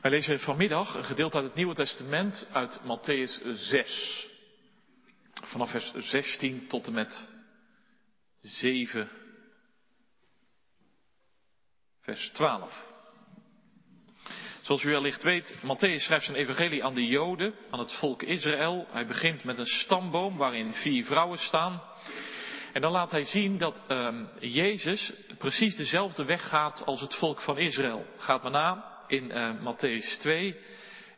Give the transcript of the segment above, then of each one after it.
Wij lezen vanmiddag een gedeelte uit het Nieuwe Testament uit Matthäus 6. Vanaf vers 16 tot en met 7, vers 12. Zoals u wellicht weet, Matthäus schrijft zijn evangelie aan de Joden, aan het volk Israël. Hij begint met een stamboom waarin vier vrouwen staan. En dan laat hij zien dat um, Jezus precies dezelfde weg gaat als het volk van Israël. Gaat maar na in uh, Matthäus 2.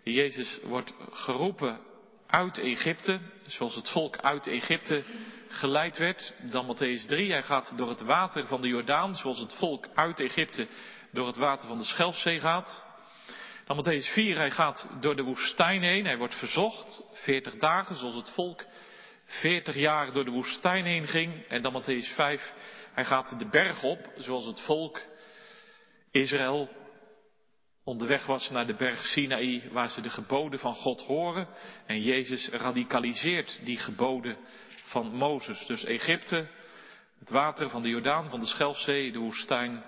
Jezus wordt geroepen uit Egypte, zoals het volk uit Egypte geleid werd. Dan Matthäus 3, hij gaat door het water van de Jordaan, zoals het volk uit Egypte door het water van de Schelfzee gaat. Dan Matthäus 4, hij gaat door de woestijn heen, hij wordt verzocht, 40 dagen, zoals het volk 40 jaar door de woestijn heen ging. En dan Matthäus 5, hij gaat de berg op, zoals het volk Israël onderweg was naar de berg Sinaï, waar ze de geboden van God horen. En Jezus radicaliseert die geboden van Mozes. Dus Egypte, het water van de Jordaan, van de Schelfzee, de woestijn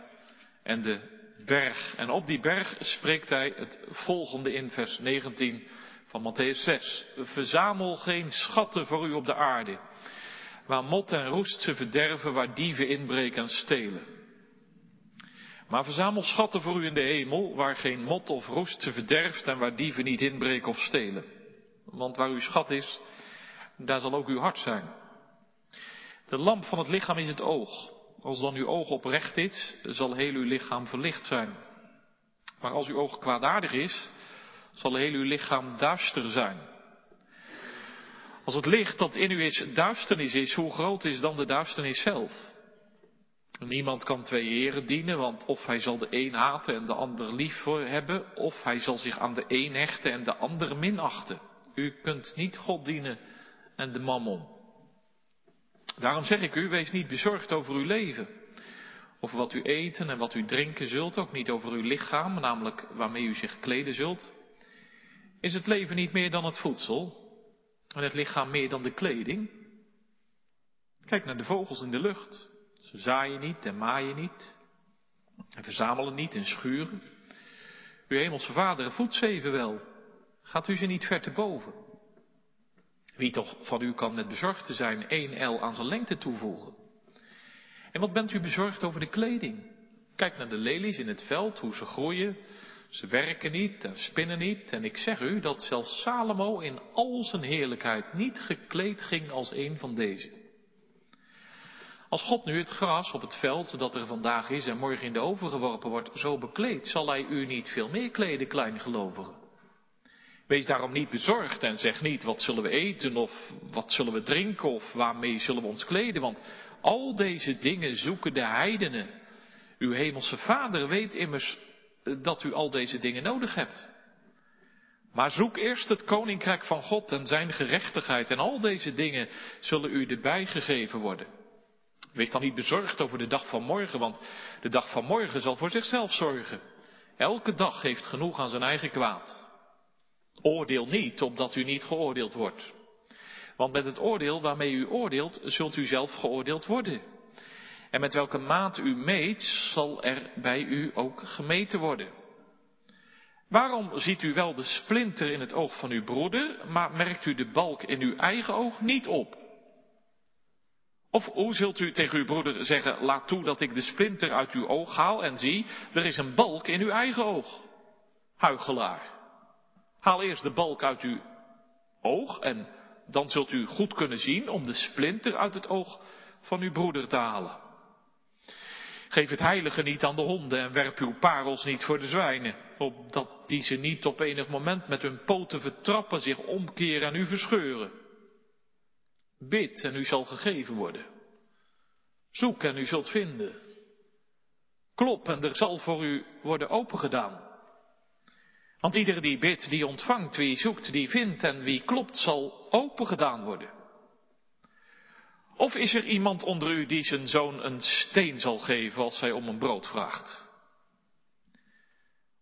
en de berg. En op die berg spreekt hij het volgende in vers 19 van Matthäus 6. Verzamel geen schatten voor u op de aarde, waar mot en roest ze verderven, waar dieven inbreken en stelen. Maar verzamel schatten voor u in de hemel, waar geen mot of roest ze verderft en waar dieven niet inbreken of stelen. Want waar uw schat is, daar zal ook uw hart zijn. De lamp van het lichaam is het oog. Als dan uw oog oprecht is, zal heel uw lichaam verlicht zijn. Maar als uw oog kwaadaardig is, zal heel uw lichaam duister zijn. Als het licht dat in u is duisternis is, hoe groot is dan de duisternis zelf? Niemand kan twee heren dienen, want of hij zal de een haten en de ander lief voor hebben, of hij zal zich aan de een hechten en de ander minachten. U kunt niet God dienen en de mammon. Daarom zeg ik u, wees niet bezorgd over uw leven. Over wat u eten en wat u drinken zult, ook niet over uw lichaam, namelijk waarmee u zich kleden zult. Is het leven niet meer dan het voedsel en het lichaam meer dan de kleding? Kijk naar de vogels in de lucht. Ze zaaien niet en maaien niet en verzamelen niet in schuren. Uw hemelse vader voedt ze evenwel. Gaat u ze niet ver te boven? Wie toch van u kan met bezorgd te zijn één el aan zijn lengte toevoegen? En wat bent u bezorgd over de kleding? Kijk naar de lelies in het veld, hoe ze groeien. Ze werken niet en spinnen niet. En ik zeg u dat zelfs Salomo in al zijn heerlijkheid niet gekleed ging als een van deze. Als God nu het gras op het veld dat er vandaag is en morgen in de oven geworpen wordt, zo bekleedt, zal hij u niet veel meer kleden, kleingelovigen. Wees daarom niet bezorgd en zeg niet wat zullen we eten of wat zullen we drinken of waarmee zullen we ons kleden, want al deze dingen zoeken de heidenen. Uw hemelse vader weet immers dat u al deze dingen nodig hebt. Maar zoek eerst het koninkrijk van God en zijn gerechtigheid en al deze dingen zullen u erbij gegeven worden. Wees dan niet bezorgd over de dag van morgen, want de dag van morgen zal voor zichzelf zorgen. Elke dag heeft genoeg aan zijn eigen kwaad. Oordeel niet, opdat u niet geoordeeld wordt. Want met het oordeel waarmee u oordeelt, zult u zelf geoordeeld worden. En met welke maat u meet, zal er bij u ook gemeten worden. Waarom ziet u wel de splinter in het oog van uw broeder, maar merkt u de balk in uw eigen oog niet op? Of hoe zult u tegen uw broeder zeggen, laat toe dat ik de splinter uit uw oog haal en zie, er is een balk in uw eigen oog. Huigelaar. Haal eerst de balk uit uw oog en dan zult u goed kunnen zien om de splinter uit het oog van uw broeder te halen. Geef het heilige niet aan de honden en werp uw parels niet voor de zwijnen, opdat die ze niet op enig moment met hun poten vertrappen, zich omkeren en u verscheuren. Bid en u zal gegeven worden. Zoek en u zult vinden. Klop en er zal voor u worden opengedaan. Want ieder die bidt, die ontvangt, wie zoekt, die vindt en wie klopt, zal opengedaan worden. Of is er iemand onder u die zijn zoon een steen zal geven als hij om een brood vraagt?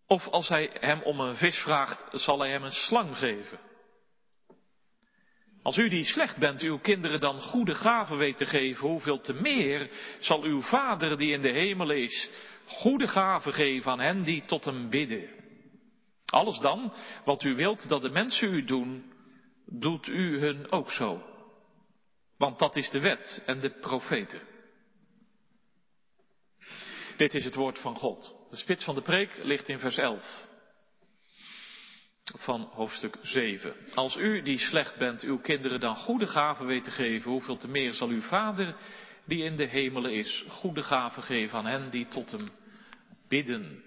Of als hij hem om een vis vraagt, zal hij hem een slang geven? Als u die slecht bent, uw kinderen dan goede gaven weet te geven, hoeveel te meer zal uw Vader die in de hemel is, goede gaven geven aan hen die tot hem bidden. Alles dan wat u wilt dat de mensen u doen, doet u hun ook zo. Want dat is de wet en de profeten. Dit is het woord van God. De spits van de preek ligt in vers 11 van hoofdstuk 7. Als u die slecht bent uw kinderen dan goede gaven weet te geven, hoeveel te meer zal uw vader die in de hemelen is, goede gaven geven aan hen die tot hem bidden.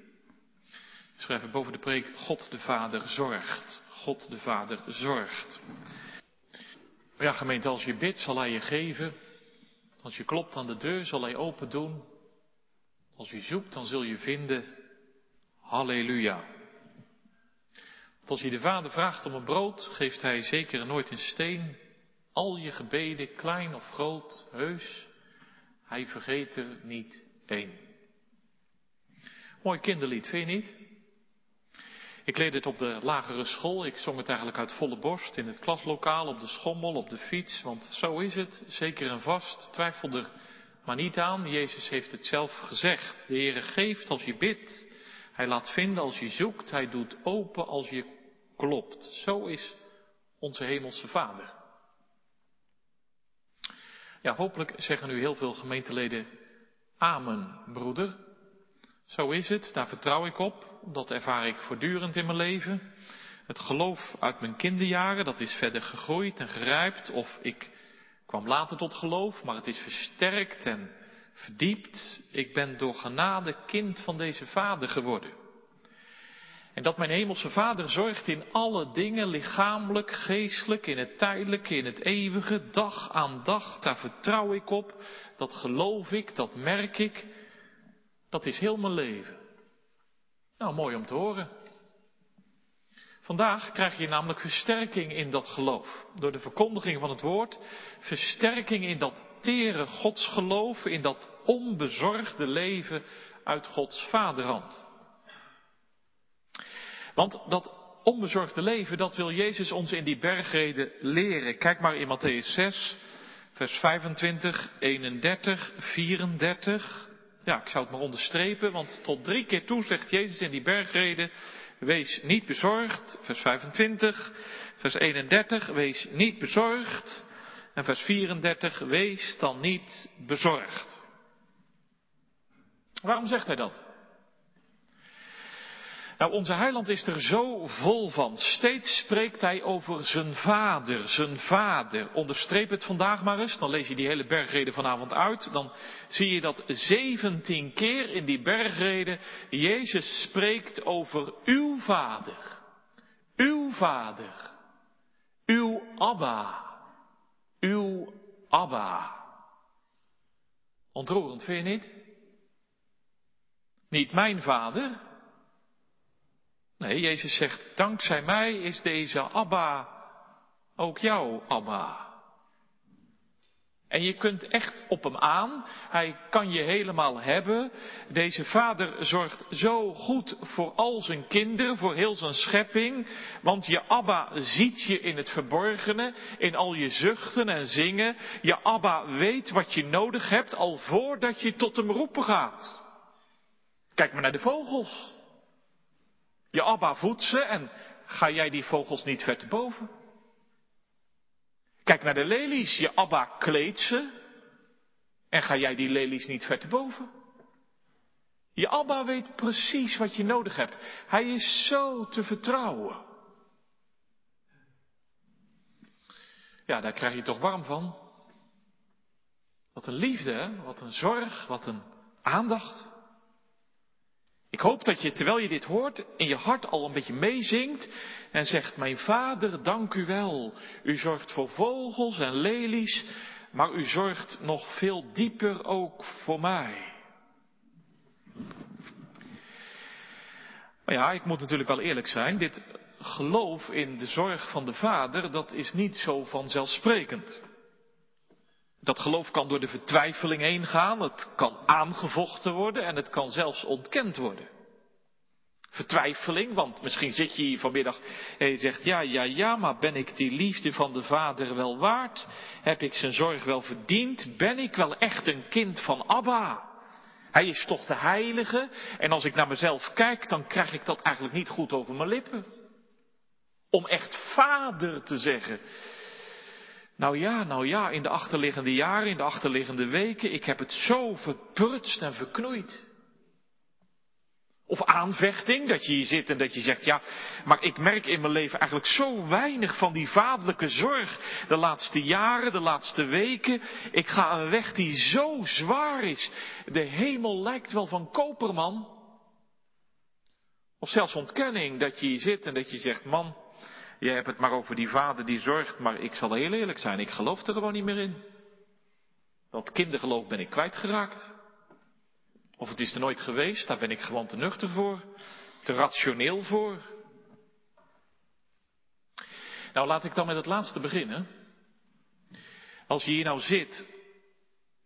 Schrijven boven de preek, God de Vader zorgt. God de Vader zorgt. Ja, gemeente, als je bidt, zal hij je geven. Als je klopt aan de deur, zal hij open doen. Als je zoekt, dan zul je vinden. Halleluja. Als je de Vader vraagt om een brood, geeft hij zeker nooit een steen. Al je gebeden, klein of groot, heus, hij vergeet er niet één. Mooi kinderlied, vind je niet? Ik leerde het op de lagere school. Ik zong het eigenlijk uit volle borst in het klaslokaal, op de schommel, op de fiets. Want zo is het, zeker en vast. Twijfel er maar niet aan. Jezus heeft het zelf gezegd. De Heere geeft als je bidt. Hij laat vinden als je zoekt. Hij doet open als je klopt. Zo is onze hemelse Vader. Ja, hopelijk zeggen nu heel veel gemeenteleden Amen, broeder. Zo is het, daar vertrouw ik op. Dat ervaar ik voortdurend in mijn leven. Het geloof uit mijn kinderjaren, dat is verder gegroeid en gerijpt. Of ik kwam later tot geloof, maar het is versterkt en verdiept. Ik ben door genade kind van deze vader geworden. En dat mijn hemelse vader zorgt in alle dingen, lichamelijk, geestelijk, in het tijdelijke, in het eeuwige, dag aan dag, daar vertrouw ik op, dat geloof ik, dat merk ik, dat is heel mijn leven. Nou, mooi om te horen. Vandaag krijg je namelijk versterking in dat geloof. Door de verkondiging van het woord. Versterking in dat tere godsgeloof. In dat onbezorgde leven uit Gods vaderhand. Want dat onbezorgde leven, dat wil Jezus ons in die bergreden leren. Kijk maar in Matthäus 6, vers 25, 31, 34. Ja, ik zou het maar onderstrepen, want tot drie keer toe zegt Jezus in die bergreden, wees niet bezorgd, vers 25, vers 31, wees niet bezorgd, en vers 34, wees dan niet bezorgd. Waarom zegt hij dat? Nou, onze heiland is er zo vol van. Steeds spreekt hij over zijn vader, zijn vader. Onderstreep het vandaag maar eens. Dan lees je die hele bergreden vanavond uit. Dan zie je dat zeventien keer in die bergreden Jezus spreekt over uw vader. Uw vader. Uw Abba. Uw Abba. Ontroerend, vind je niet? Niet mijn vader, Jezus zegt, dankzij mij is deze Abba ook jouw Abba. En je kunt echt op hem aan. Hij kan je helemaal hebben. Deze vader zorgt zo goed voor al zijn kinderen, voor heel zijn schepping. Want je Abba ziet je in het verborgene, in al je zuchten en zingen. Je Abba weet wat je nodig hebt al voordat je tot hem roepen gaat. Kijk maar naar de vogels. Je Abba voedt ze en ga jij die vogels niet ver te boven? Kijk naar de lelies. Je Abba kleedt ze en ga jij die lelies niet ver te boven? Je Abba weet precies wat je nodig hebt. Hij is zo te vertrouwen. Ja, daar krijg je toch warm van. Wat een liefde, hè? wat een zorg, wat een aandacht. Ik hoop dat je, terwijl je dit hoort, in je hart al een beetje meezingt en zegt, mijn vader, dank u wel. U zorgt voor vogels en lelies, maar u zorgt nog veel dieper ook voor mij. Maar ja, ik moet natuurlijk wel eerlijk zijn, dit geloof in de zorg van de vader, dat is niet zo vanzelfsprekend. Dat geloof kan door de vertwijfeling heen gaan, het kan aangevochten worden en het kan zelfs ontkend worden. Vertwijfeling, want misschien zit je hier vanmiddag en je zegt, ja, ja, ja, maar ben ik die liefde van de Vader wel waard? Heb ik zijn zorg wel verdiend? Ben ik wel echt een kind van Abba? Hij is toch de heilige en als ik naar mezelf kijk, dan krijg ik dat eigenlijk niet goed over mijn lippen. Om echt vader te zeggen. Nou ja, nou ja, in de achterliggende jaren, in de achterliggende weken, ik heb het zo verprutst en verknoeid. Of aanvechting, dat je hier zit en dat je zegt, ja, maar ik merk in mijn leven eigenlijk zo weinig van die vaderlijke zorg de laatste jaren, de laatste weken. Ik ga een weg die zo zwaar is. De hemel lijkt wel van koperman. Of zelfs ontkenning, dat je hier zit en dat je zegt, man, je hebt het maar over die vader die zorgt, maar ik zal heel eerlijk zijn, ik geloof er gewoon niet meer in. Dat kindergeloof ben ik kwijtgeraakt. Of het is er nooit geweest, daar ben ik gewoon te nuchter voor, te rationeel voor. Nou, laat ik dan met het laatste beginnen. Als je hier nou zit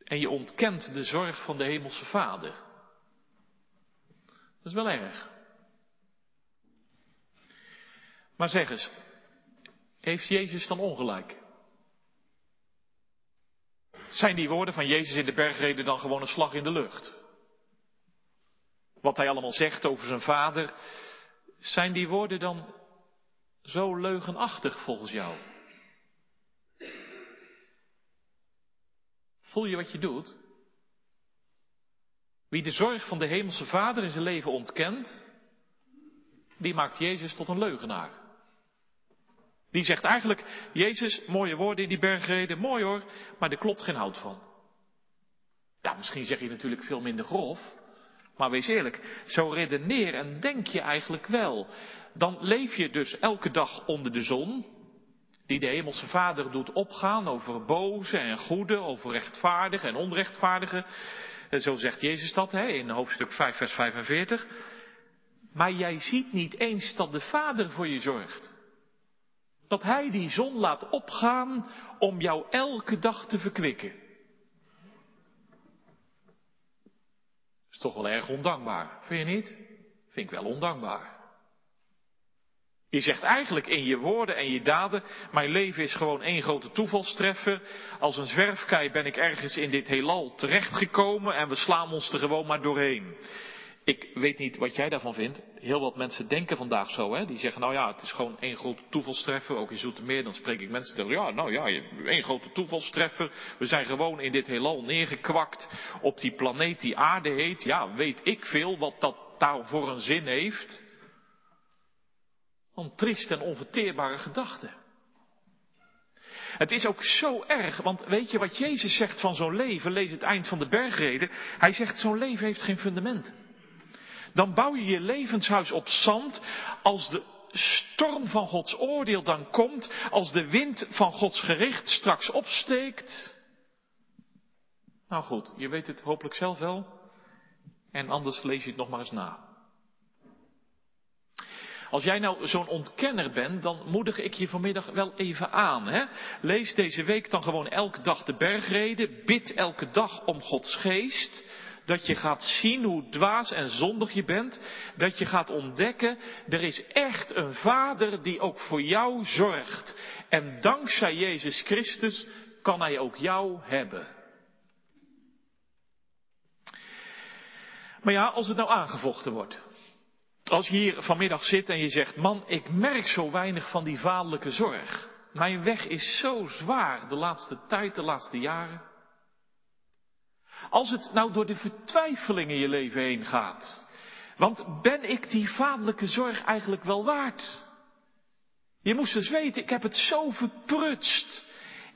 en je ontkent de zorg van de Hemelse Vader. Dat is wel erg. Maar zeg eens, heeft Jezus dan ongelijk? Zijn die woorden van Jezus in de bergreden dan gewoon een slag in de lucht? Wat hij allemaal zegt over zijn vader, zijn die woorden dan zo leugenachtig volgens jou? Voel je wat je doet? Wie de zorg van de hemelse vader in zijn leven ontkent, die maakt Jezus tot een leugenaar. Die zegt eigenlijk, Jezus, mooie woorden in die bergreden, mooi hoor, maar er klopt geen hout van. Ja, misschien zeg je natuurlijk veel minder grof, maar wees eerlijk, zo redeneer en denk je eigenlijk wel. Dan leef je dus elke dag onder de zon, die de Hemelse Vader doet opgaan over boze en goede, over rechtvaardige en onrechtvaardige. Zo zegt Jezus dat hè, in hoofdstuk 5, vers 45. Maar jij ziet niet eens dat de Vader voor je zorgt. Dat Hij die zon laat opgaan om jou elke dag te verkwikken. Is toch wel erg ondankbaar, vind je niet? Vind ik wel ondankbaar. Je zegt eigenlijk in je woorden en je daden, mijn leven is gewoon één grote toevalstreffer. Als een zwerfkei ben ik ergens in dit heelal terechtgekomen en we slaan ons er gewoon maar doorheen. Ik weet niet wat jij daarvan vindt. Heel wat mensen denken vandaag zo, hè. Die zeggen, nou ja, het is gewoon één grote toevalstreffer. Ook in Zoetermeer, dan spreek ik mensen tegen, ja, nou ja, één grote toevalstreffer. We zijn gewoon in dit heelal neergekwakt op die planeet die aarde heet. Ja, weet ik veel wat dat daar voor een zin heeft. Een triest en onverteerbare gedachte. Het is ook zo erg, want weet je wat Jezus zegt van zo'n leven? Lees het eind van de bergreden. Hij zegt zo'n leven heeft geen fundament. Dan bouw je je levenshuis op zand als de storm van Gods oordeel dan komt, als de wind van Gods gericht straks opsteekt. Nou goed, je weet het hopelijk zelf wel. En anders lees je het nog maar eens na. Als jij nou zo'n ontkenner bent, dan moedig ik je vanmiddag wel even aan. Hè? Lees deze week dan gewoon elke dag de bergreden. Bid elke dag om Gods geest. Dat je gaat zien hoe dwaas en zondig je bent. Dat je gaat ontdekken, er is echt een vader die ook voor jou zorgt. En dankzij Jezus Christus kan hij ook jou hebben. Maar ja, als het nou aangevochten wordt. Als je hier vanmiddag zit en je zegt, man, ik merk zo weinig van die vaderlijke zorg. Mijn weg is zo zwaar de laatste tijd, de laatste jaren. Als het nou door de vertwijfeling in je leven heen gaat. Want ben ik die vaderlijke zorg eigenlijk wel waard? Je moest eens weten, ik heb het zo verprutst.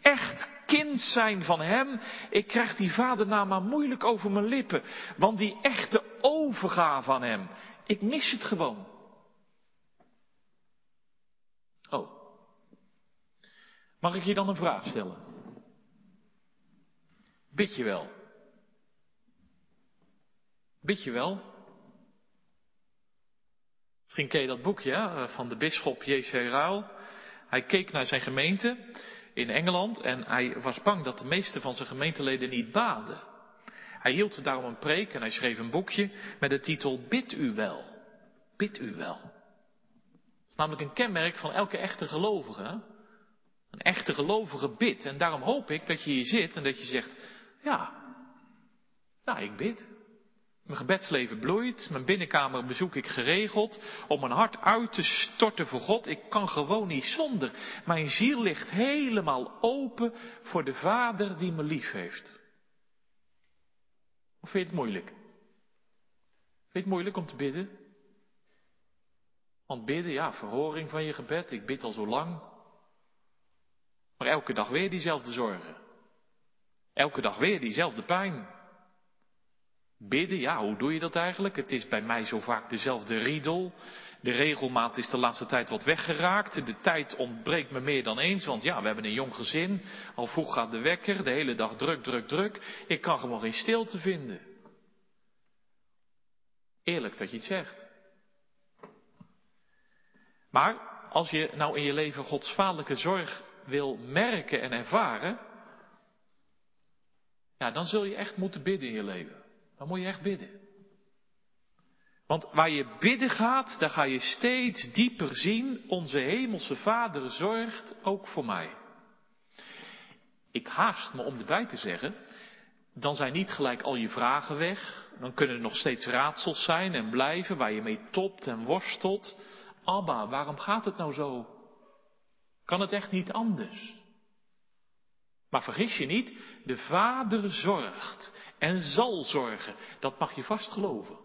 Echt kind zijn van hem. Ik krijg die vadernaam maar moeilijk over mijn lippen. Want die echte overgave aan hem. Ik mis het gewoon. Oh. Mag ik je dan een vraag stellen? Bid je wel? Bid je wel? Misschien ken je dat boekje hè, van de bisschop J.C. Ruil. Hij keek naar zijn gemeente in Engeland en hij was bang dat de meeste van zijn gemeenteleden niet baden. Hij hield daarom een preek en hij schreef een boekje met de titel Bid u wel. Bid u wel. Dat is namelijk een kenmerk van elke echte gelovige. Een echte gelovige bid. En daarom hoop ik dat je hier zit en dat je zegt, ja, nou ik bid. Mijn gebedsleven bloeit, mijn binnenkamer bezoek ik geregeld, om mijn hart uit te storten voor God. Ik kan gewoon niet zonder. Mijn ziel ligt helemaal open voor de Vader die me lief heeft. Of vind je het moeilijk? Vind je het moeilijk om te bidden? Want bidden, ja, verhoring van je gebed, ik bid al zo lang. Maar elke dag weer diezelfde zorgen. Elke dag weer diezelfde pijn. Bidden, ja, hoe doe je dat eigenlijk? Het is bij mij zo vaak dezelfde riedel. De regelmaat is de laatste tijd wat weggeraakt. De tijd ontbreekt me meer dan eens, want ja, we hebben een jong gezin. Al vroeg gaat de wekker, de hele dag druk, druk, druk. Ik kan gewoon geen stilte vinden. Eerlijk dat je het zegt. Maar als je nou in je leven Gods vaderlijke zorg wil merken en ervaren, ja, dan zul je echt moeten bidden in je leven. Dan moet je echt bidden. Want waar je bidden gaat, daar ga je steeds dieper zien, onze hemelse Vader zorgt ook voor mij. Ik haast me om erbij te zeggen, dan zijn niet gelijk al je vragen weg. Dan kunnen er nog steeds raadsels zijn en blijven waar je mee topt en worstelt. Abba, waarom gaat het nou zo? Kan het echt niet anders? Maar vergis je niet, de Vader zorgt en zal zorgen. Dat mag je vast geloven.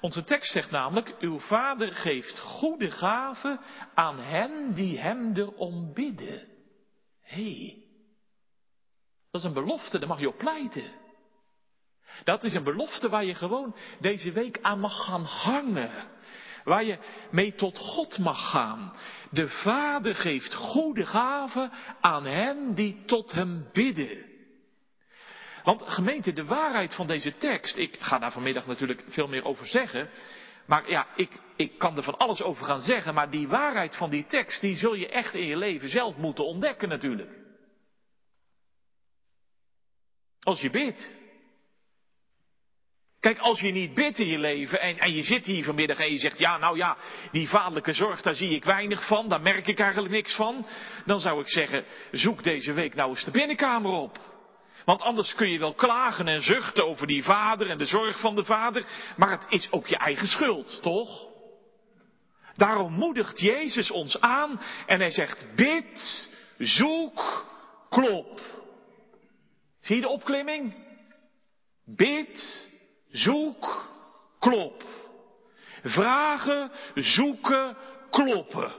Onze tekst zegt namelijk, uw Vader geeft goede gaven aan hen die hem erom bidden. Hé, hey, dat is een belofte, daar mag je op pleiten. Dat is een belofte waar je gewoon deze week aan mag gaan hangen. Waar je mee tot God mag gaan. De Vader geeft goede gaven aan hen die tot hem bidden. Want gemeente, de waarheid van deze tekst, ik ga daar vanmiddag natuurlijk veel meer over zeggen. Maar ja, ik, ik kan er van alles over gaan zeggen, maar die waarheid van die tekst, die zul je echt in je leven zelf moeten ontdekken natuurlijk. Als je bidt. Kijk, als je niet bidt in je leven en, en je zit hier vanmiddag en je zegt, ja, nou ja, die vaderlijke zorg, daar zie ik weinig van, daar merk ik eigenlijk niks van. Dan zou ik zeggen, zoek deze week nou eens de binnenkamer op. Want anders kun je wel klagen en zuchten over die vader en de zorg van de vader, maar het is ook je eigen schuld, toch? Daarom moedigt Jezus ons aan en hij zegt, bid, zoek, klop. Zie je de opklimming? Bid, Zoek, klop. Vragen, zoeken, kloppen.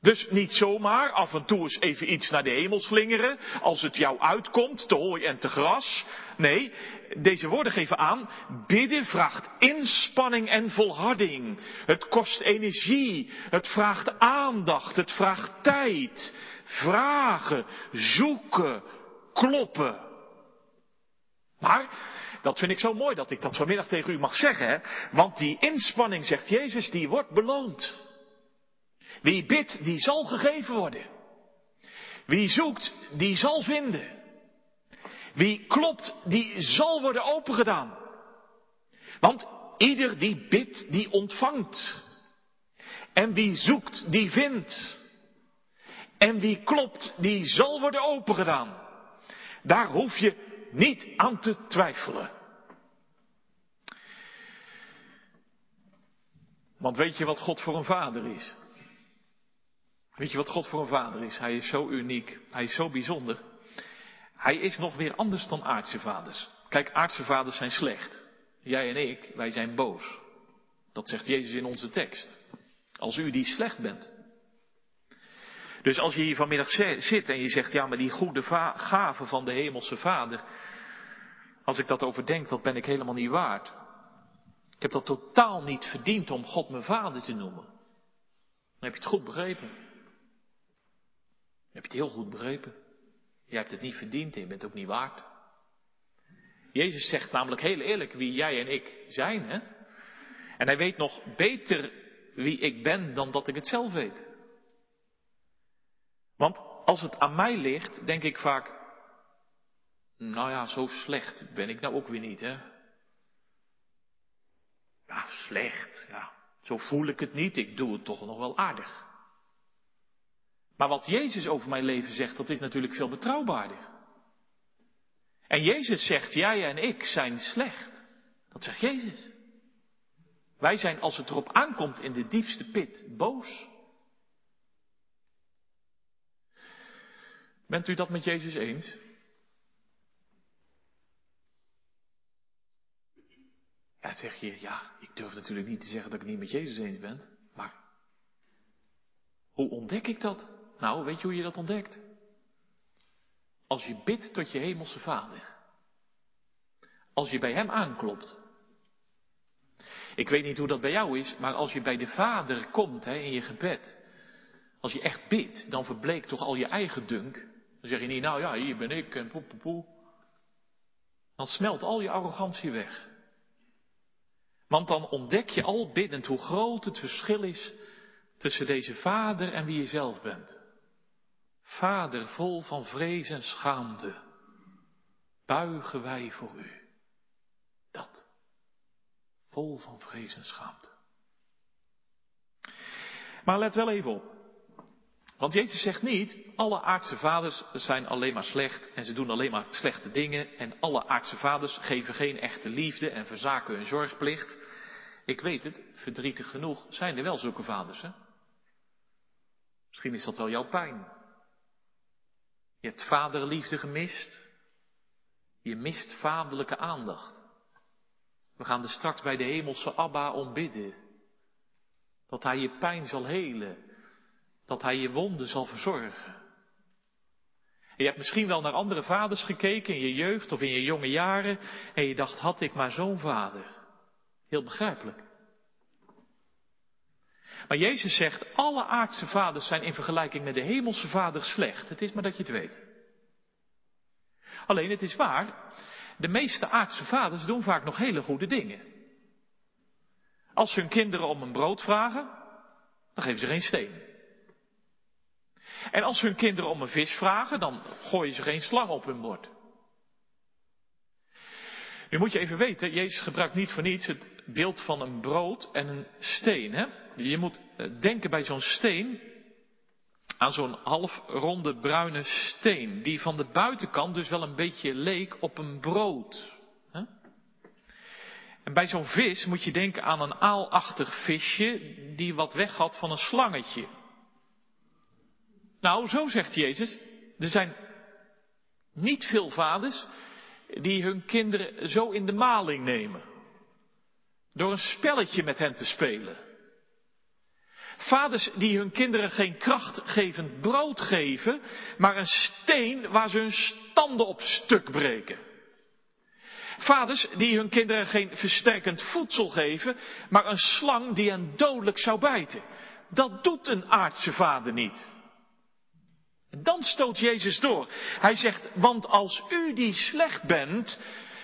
Dus niet zomaar af en toe eens even iets naar de hemel slingeren, als het jou uitkomt, te hooi en te gras. Nee, deze woorden geven aan, bidden vraagt inspanning en volharding. Het kost energie, het vraagt aandacht, het vraagt tijd. Vragen, zoeken, kloppen. Maar dat vind ik zo mooi dat ik dat vanmiddag tegen u mag zeggen. Hè? Want die inspanning, zegt Jezus, die wordt beloond. Wie bidt, die zal gegeven worden. Wie zoekt, die zal vinden. Wie klopt, die zal worden opengedaan. Want ieder die bidt, die ontvangt. En wie zoekt, die vindt. En wie klopt, die zal worden opengedaan. Daar hoef je niet aan te twijfelen. Want weet je wat God voor een vader is? Weet je wat God voor een vader is? Hij is zo uniek, hij is zo bijzonder. Hij is nog weer anders dan aardse vaders. Kijk, aardse vaders zijn slecht. Jij en ik, wij zijn boos. Dat zegt Jezus in onze tekst. Als u die slecht bent. Dus als je hier vanmiddag zit en je zegt, ja, maar die goede gave van de hemelse vader, als ik dat overdenk, dat ben ik helemaal niet waard. Ik heb dat totaal niet verdiend om God mijn vader te noemen. Dan heb je het goed begrepen. Dan heb je het heel goed begrepen. Je hebt het niet verdiend en je bent ook niet waard. Jezus zegt namelijk heel eerlijk wie jij en ik zijn. Hè? En hij weet nog beter wie ik ben dan dat ik het zelf weet. Want als het aan mij ligt, denk ik vaak, nou ja, zo slecht ben ik nou ook weer niet, hè? Ja, slecht, ja. Zo voel ik het niet, ik doe het toch nog wel aardig. Maar wat Jezus over mijn leven zegt, dat is natuurlijk veel betrouwbaarder. En Jezus zegt, jij en ik zijn slecht. Dat zegt Jezus. Wij zijn, als het erop aankomt, in de diepste pit boos. Bent u dat met Jezus eens? Ja, zeg je, ja, ik durf natuurlijk niet te zeggen dat ik niet met Jezus eens ben, maar hoe ontdek ik dat? Nou, weet je hoe je dat ontdekt? Als je bidt tot je hemelse vader. Als je bij hem aanklopt. Ik weet niet hoe dat bij jou is, maar als je bij de vader komt hè, in je gebed. Als je echt bidt, dan verbleekt toch al je eigen dunk. Dan zeg je niet, nou ja, hier ben ik en poe poe poe. Dan smelt al je arrogantie weg. Want dan ontdek je al biddend hoe groot het verschil is tussen deze vader en wie je zelf bent. Vader vol van vrees en schaamte, buigen wij voor u. Dat. Vol van vrees en schaamte. Maar let wel even op. Want Jezus zegt niet, alle aardse vaders zijn alleen maar slecht en ze doen alleen maar slechte dingen en alle aardse vaders geven geen echte liefde en verzaken hun zorgplicht. Ik weet het, verdrietig genoeg zijn er wel zulke vaders. Hè? Misschien is dat wel jouw pijn. Je hebt vaderliefde gemist. Je mist vaderlijke aandacht. We gaan er straks bij de hemelse Abba om bidden. Dat hij je pijn zal helen. Dat hij je wonden zal verzorgen. je hebt misschien wel naar andere vaders gekeken in je jeugd of in je jonge jaren. En je dacht, had ik maar zo'n vader. Heel begrijpelijk. Maar Jezus zegt, alle aardse vaders zijn in vergelijking met de hemelse vader slecht. Het is maar dat je het weet. Alleen het is waar, de meeste aardse vaders doen vaak nog hele goede dingen. Als hun kinderen om een brood vragen, dan geven ze geen steen. En als hun kinderen om een vis vragen, dan gooien ze geen slang op hun bord. Nu moet je even weten, Jezus gebruikt niet voor niets het beeld van een brood en een steen. Hè? Je moet eh, denken bij zo'n steen aan zo'n halfronde bruine steen, die van de buitenkant dus wel een beetje leek op een brood. Hè? En bij zo'n vis moet je denken aan een aalachtig visje die wat weg had van een slangetje. Nou, zo zegt Jezus, er zijn niet veel vaders die hun kinderen zo in de maling nemen. Door een spelletje met hen te spelen. Vaders die hun kinderen geen krachtgevend brood geven, maar een steen waar ze hun standen op stuk breken. Vaders die hun kinderen geen versterkend voedsel geven, maar een slang die hen dodelijk zou bijten. Dat doet een aardse vader niet. Dan stoot Jezus door. Hij zegt, want als u die slecht bent,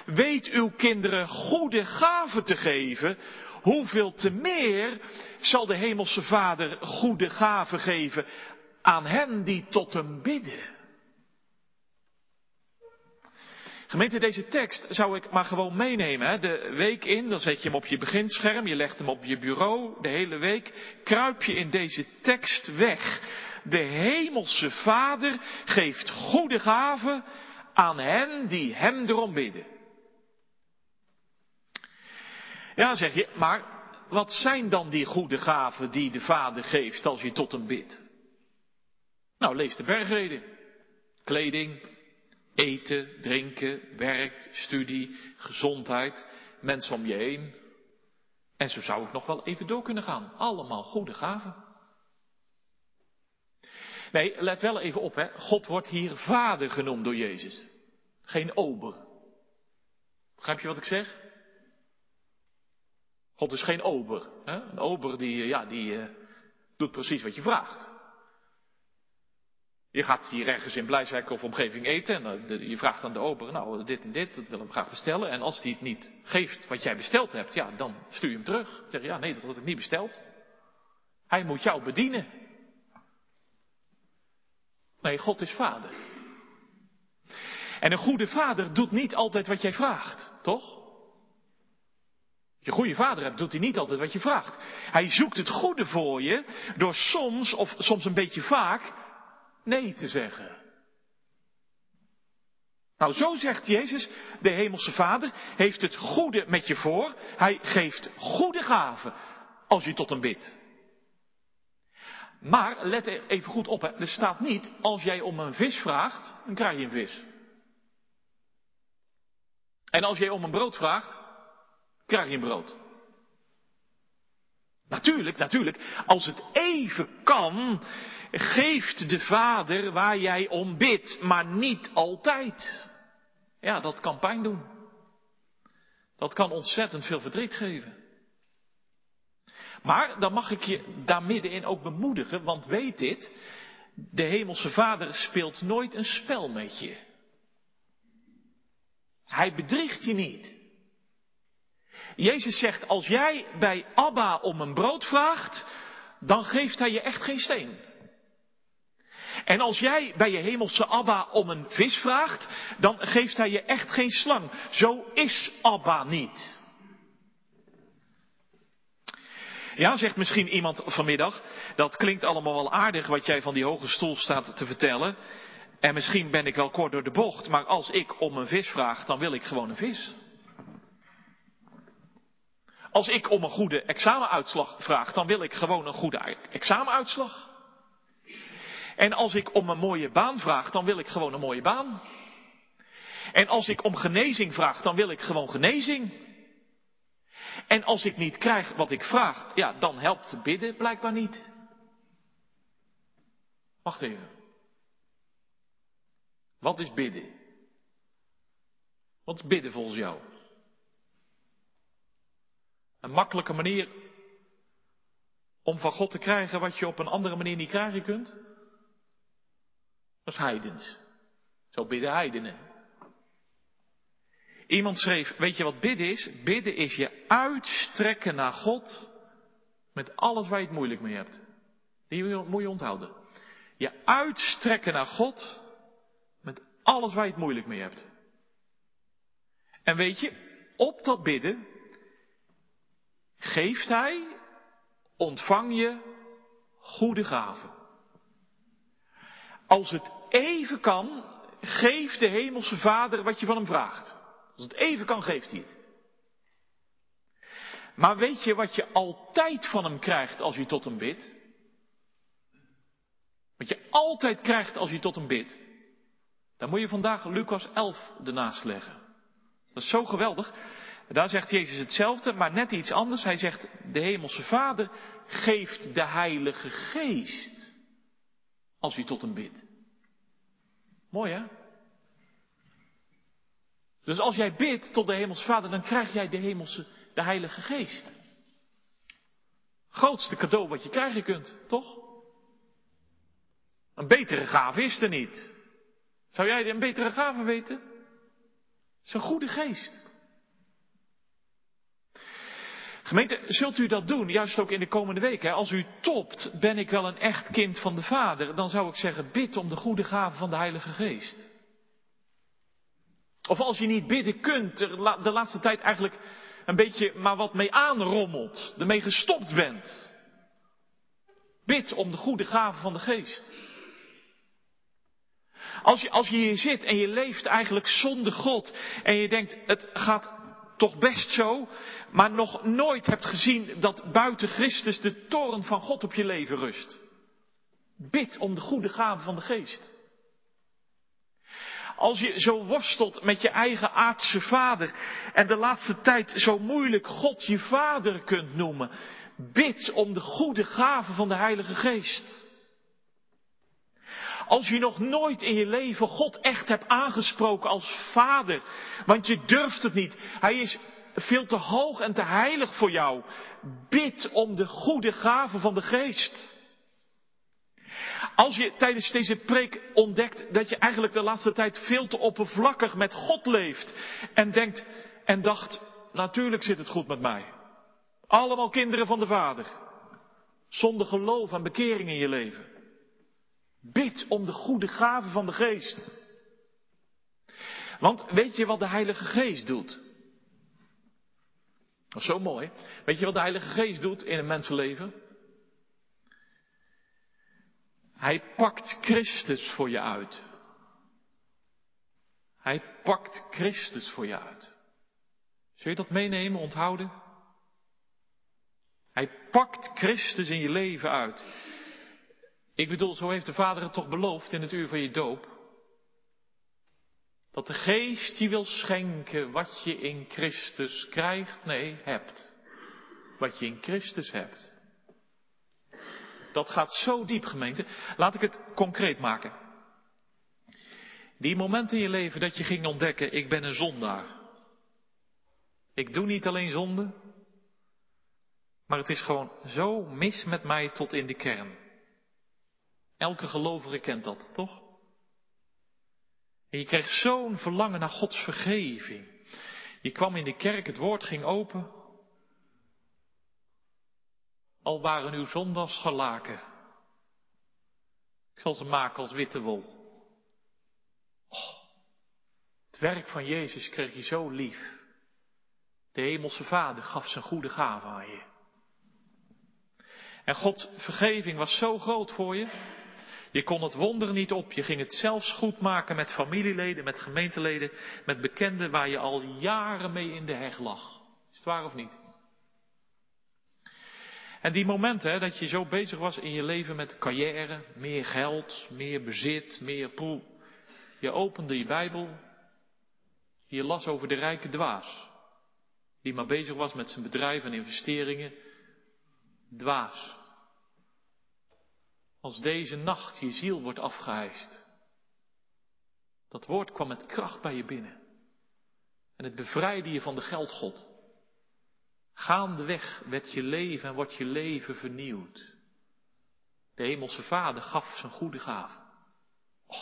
weet uw kinderen goede gaven te geven, hoeveel te meer zal de Hemelse Vader goede gaven geven aan hen die tot hem bidden. Gemeente, deze tekst zou ik maar gewoon meenemen. Hè? De week in, dan zet je hem op je beginscherm, je legt hem op je bureau. De hele week kruip je in deze tekst weg. De hemelse Vader geeft goede gaven aan hen die hem erom bidden. Ja, zeg je, maar wat zijn dan die goede gaven die de Vader geeft als je tot hem bidt? Nou, lees de bergreden. Kleding, eten, drinken, werk, studie, gezondheid, mensen om je heen. En zo zou ik nog wel even door kunnen gaan. Allemaal goede gaven. Nee, let wel even op, hè. God wordt hier vader genoemd door Jezus. Geen ober. Begrijp je wat ik zeg? God is geen ober. Hè? Een ober die, ja, die uh, doet precies wat je vraagt. Je gaat hier ergens in Blijswijk of omgeving eten en uh, je vraagt aan de ober, nou dit en dit, dat wil ik graag bestellen. En als die het niet geeft wat jij besteld hebt, ja, dan stuur je hem terug. Zeg ja, nee, dat had ik niet besteld. Hij moet jou bedienen. Nee, God is vader. En een goede vader doet niet altijd wat jij vraagt, toch? Als je goede vader hebt, doet hij niet altijd wat je vraagt. Hij zoekt het goede voor je door soms, of soms een beetje vaak, nee te zeggen. Nou, zo zegt Jezus, de Hemelse Vader heeft het goede met je voor. Hij geeft goede gaven als je tot hem bidt. Maar let er even goed op, hè. er staat niet, als jij om een vis vraagt, dan krijg je een vis. En als jij om een brood vraagt, krijg je een brood. Natuurlijk, natuurlijk, als het even kan, geeft de Vader waar jij om bidt, maar niet altijd. Ja, dat kan pijn doen. Dat kan ontzettend veel verdriet geven. Maar dan mag ik je daar middenin ook bemoedigen, want weet dit, de Hemelse Vader speelt nooit een spel met je. Hij bedriegt je niet. Jezus zegt, als jij bij Abba om een brood vraagt, dan geeft hij je echt geen steen. En als jij bij je hemelse Abba om een vis vraagt, dan geeft hij je echt geen slang. Zo is Abba niet. Ja, zegt misschien iemand vanmiddag, dat klinkt allemaal wel aardig wat jij van die hoge stoel staat te vertellen. En misschien ben ik wel kort door de bocht, maar als ik om een vis vraag, dan wil ik gewoon een vis. Als ik om een goede examenuitslag vraag, dan wil ik gewoon een goede examenuitslag. En als ik om een mooie baan vraag, dan wil ik gewoon een mooie baan. En als ik om genezing vraag, dan wil ik gewoon genezing. En als ik niet krijg wat ik vraag, ja, dan helpt bidden blijkbaar niet. Wacht even. Wat is bidden? Wat is bidden volgens jou? Een makkelijke manier om van God te krijgen wat je op een andere manier niet krijgen kunt? Dat is heidens. Zo bidden heidenen. Iemand schreef, weet je wat bidden is? Bidden is je uitstrekken naar God met alles waar je het moeilijk mee hebt. Die moet je onthouden. Je uitstrekken naar God met alles waar je het moeilijk mee hebt. En weet je, op dat bidden geeft Hij, ontvang je goede gaven. Als het even kan, geeft de Hemelse Vader wat je van hem vraagt. Als het even kan, geeft hij het. Maar weet je wat je altijd van hem krijgt als je tot hem bidt? Wat je altijd krijgt als je tot hem bidt? Dan moet je vandaag Lucas 11 ernaast leggen. Dat is zo geweldig. Daar zegt Jezus hetzelfde, maar net iets anders. Hij zegt, de Hemelse Vader geeft de Heilige Geest als je tot hem bidt. Mooi hè? Dus als jij bidt tot de Hemelse Vader, dan krijg jij de Hemelse, de Heilige Geest. Grootste cadeau wat je krijgen kunt, toch? Een betere gave is er niet. Zou jij een betere gave weten? Het is een goede geest. Gemeente, zult u dat doen, juist ook in de komende weken? Als u topt, ben ik wel een echt kind van de Vader, dan zou ik zeggen, bid om de goede gave van de Heilige Geest. Of als je niet bidden kunt, de laatste tijd eigenlijk een beetje maar wat mee aanrommelt, ermee gestopt bent. Bid om de goede gave van de geest. Als je, als je hier zit en je leeft eigenlijk zonder God en je denkt, het gaat toch best zo, maar nog nooit hebt gezien dat buiten Christus de toren van God op je leven rust. Bid om de goede gave van de geest. Als je zo worstelt met je eigen aardse vader en de laatste tijd zo moeilijk God je vader kunt noemen, bid om de goede gave van de Heilige Geest. Als je nog nooit in je leven God echt hebt aangesproken als vader, want je durft het niet. Hij is veel te hoog en te heilig voor jou. Bid om de goede gave van de geest. Als je tijdens deze preek ontdekt dat je eigenlijk de laatste tijd veel te oppervlakkig met God leeft en denkt en dacht, natuurlijk zit het goed met mij. Allemaal kinderen van de Vader. Zonder geloof en bekering in je leven. Bid om de goede gave van de geest. Want weet je wat de Heilige Geest doet? Dat is zo mooi. Weet je wat de Heilige Geest doet in een mensenleven? Hij pakt Christus voor je uit. Hij pakt Christus voor je uit. Zul je dat meenemen, onthouden? Hij pakt Christus in je leven uit. Ik bedoel, zo heeft de Vader het toch beloofd in het uur van je doop. Dat de geest je wil schenken wat je in Christus krijgt, nee, hebt. Wat je in Christus hebt. Dat gaat zo diep, gemeente. Laat ik het concreet maken. Die momenten in je leven dat je ging ontdekken, ik ben een zondaar. Ik doe niet alleen zonde, maar het is gewoon zo mis met mij tot in de kern. Elke gelovige kent dat, toch? Je kreeg zo'n verlangen naar Gods vergeving. Je kwam in de kerk, het woord ging open. Al waren uw zondags gelaken. Ik zal ze maken als witte wol. Oh, het werk van Jezus kreeg je zo lief. De hemelse Vader gaf zijn goede gave aan je. En Gods vergeving was zo groot voor je. Je kon het wonder niet op. Je ging het zelfs goed maken met familieleden, met gemeenteleden, met bekenden waar je al jaren mee in de heg lag. Is het waar of niet? En die momenten hè, dat je zo bezig was in je leven met carrière, meer geld, meer bezit, meer poel. Je opende je Bijbel. Je las over de rijke dwaas. Die maar bezig was met zijn bedrijf en investeringen. Dwaas. Als deze nacht je ziel wordt afgeheist. Dat woord kwam met kracht bij je binnen. En het bevrijdde je van de geldgod. Gaandeweg werd je leven en wordt je leven vernieuwd. De hemelse vader gaf zijn goede gave. Oh.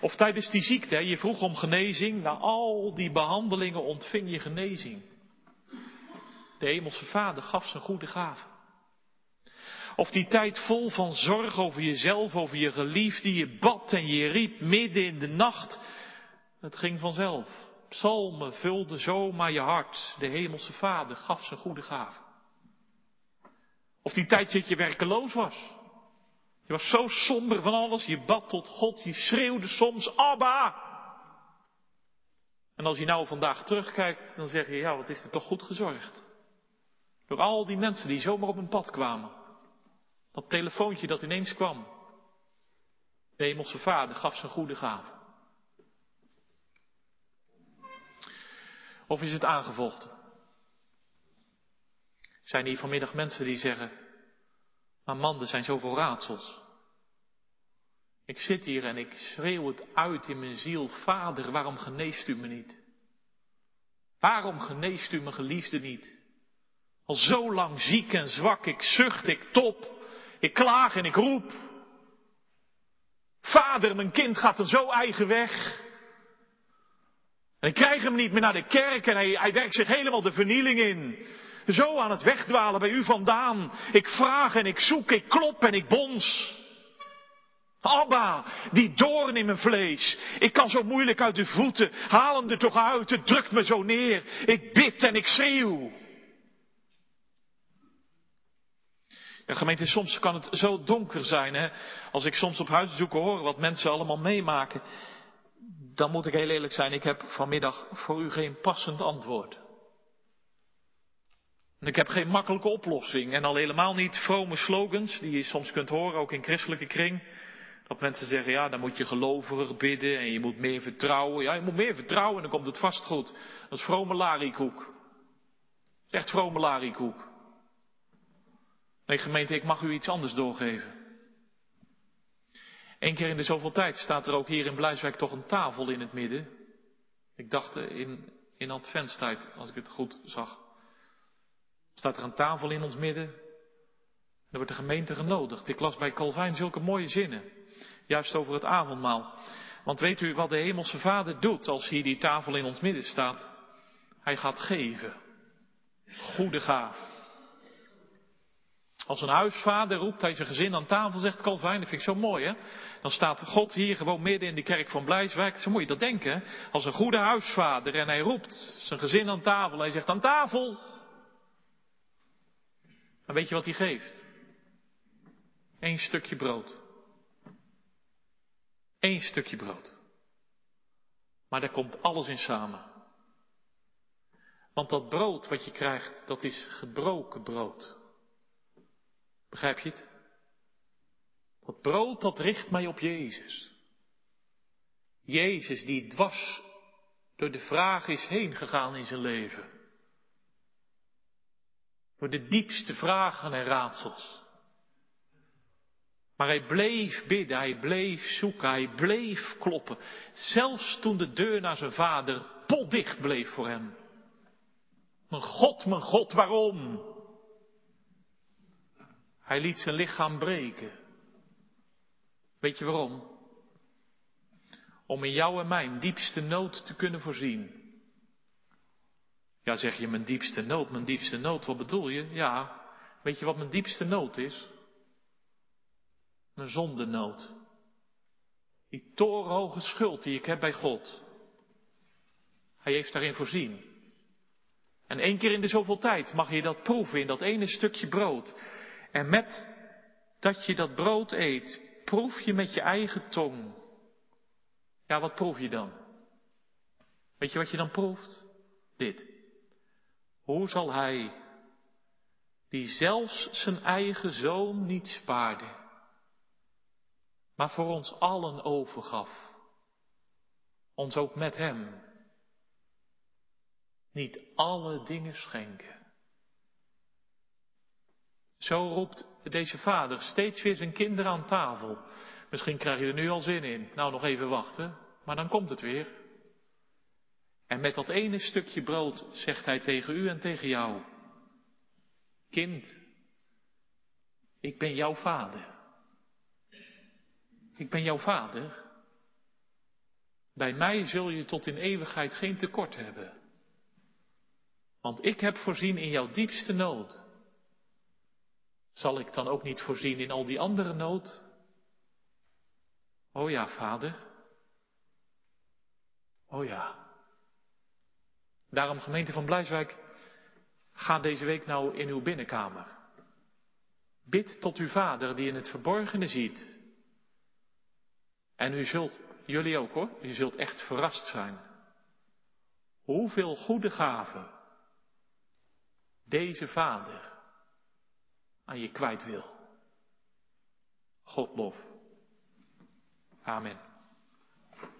Of tijdens die ziekte, je vroeg om genezing, na al die behandelingen ontving je genezing. De hemelse vader gaf zijn goede gave. Of die tijd vol van zorg over jezelf, over je geliefde, je bad en je riep midden in de nacht. Het ging vanzelf. Psalmen vulden zomaar je hart. De hemelse vader gaf zijn goede gave. Of die tijd dat je werkeloos was. Je was zo somber van alles. Je bad tot God. Je schreeuwde soms Abba. En als je nou vandaag terugkijkt, dan zeg je, ja, wat is er toch goed gezorgd. Door al die mensen die zomaar op een pad kwamen. Dat telefoontje dat ineens kwam. De hemelse vader gaf zijn goede gave. Of is het aangevochten? Zijn hier vanmiddag mensen die zeggen, maar man, er zijn zoveel raadsels. Ik zit hier en ik schreeuw het uit in mijn ziel, Vader, waarom geneest u me niet? Waarom geneest u mijn geliefde niet? Al zo lang ziek en zwak, ik zucht, ik top. Ik klaag en ik roep. Vader, mijn kind gaat er zo eigen weg. En ik krijg hem niet meer naar de kerk en hij, hij werkt zich helemaal de vernieling in. Zo aan het wegdwalen bij u vandaan. Ik vraag en ik zoek, ik klop en ik bons. Abba, die doorn in mijn vlees. Ik kan zo moeilijk uit de voeten. Haal hem er toch uit, het drukt me zo neer. Ik bid en ik schreeuw. Ja, gemeente, soms kan het zo donker zijn, hè. Als ik soms op huisbezoeken hoor wat mensen allemaal meemaken. Dan moet ik heel eerlijk zijn, ik heb vanmiddag voor u geen passend antwoord. Ik heb geen makkelijke oplossing. En al helemaal niet vrome slogans, die je soms kunt horen, ook in christelijke kring. Dat mensen zeggen, ja, dan moet je geloviger bidden en je moet meer vertrouwen. Ja, je moet meer vertrouwen en dan komt het vast goed. Dat is vrome is echt vrome larikoek. Nee, gemeente, ik mag u iets anders doorgeven. Eén keer in de zoveel tijd staat er ook hier in Blijswijk toch een tafel in het midden. Ik dacht in, in adventstijd, als ik het goed zag. Staat er een tafel in ons midden. Er wordt de gemeente genodigd. Ik las bij Calvijn zulke mooie zinnen. Juist over het avondmaal. Want weet u wat de Hemelse Vader doet als hier die tafel in ons midden staat? Hij gaat geven. Goede gaaf. Als een huisvader roept hij zijn gezin aan tafel, zegt Calvijn, dat vind ik zo mooi hè. Dan staat God hier gewoon midden in de kerk van Blijswijk. Zo moet je dat denken. Als een goede huisvader en hij roept zijn gezin aan tafel. Hij zegt aan tafel. Dan weet je wat hij geeft? Eén stukje brood. Eén stukje brood. Maar daar komt alles in samen. Want dat brood wat je krijgt, dat is gebroken brood. Begrijp je het? Dat brood, dat richt mij op Jezus. Jezus die dwars door de vraag is heen gegaan in zijn leven. Door de diepste vragen en raadsels. Maar hij bleef bidden, hij bleef zoeken, hij bleef kloppen. Zelfs toen de deur naar zijn vader potdicht bleef voor hem. Mijn God, mijn God, waarom? Hij liet zijn lichaam breken. Weet je waarom? Om in jou en mijn diepste nood te kunnen voorzien. Ja, zeg je mijn diepste nood, mijn diepste nood, wat bedoel je? Ja, weet je wat mijn diepste nood is? Mijn zondenood. Die torenhoge schuld die ik heb bij God. Hij heeft daarin voorzien. En één keer in de zoveel tijd mag je dat proeven in dat ene stukje brood. En met dat je dat brood eet, proef je met je eigen tong. Ja, wat proef je dan? Weet je wat je dan proeft? Dit. Hoe zal hij, die zelfs zijn eigen zoon niet spaarde, maar voor ons allen overgaf, ons ook met hem niet alle dingen schenken? Zo roept deze vader steeds weer zijn kinderen aan tafel. Misschien krijg je er nu al zin in. Nou, nog even wachten, maar dan komt het weer. En met dat ene stukje brood zegt hij tegen u en tegen jou, kind, ik ben jouw vader. Ik ben jouw vader. Bij mij zul je tot in eeuwigheid geen tekort hebben. Want ik heb voorzien in jouw diepste nood. Zal ik dan ook niet voorzien in al die andere nood? Oh ja, vader. Oh ja. Daarom, gemeente van Blijswijk, ga deze week nou in uw binnenkamer. Bid tot uw vader die in het verborgene ziet. En u zult, jullie ook hoor, u zult echt verrast zijn. Hoeveel goede gaven deze vader aan je kwijt wil. God lof. Amen.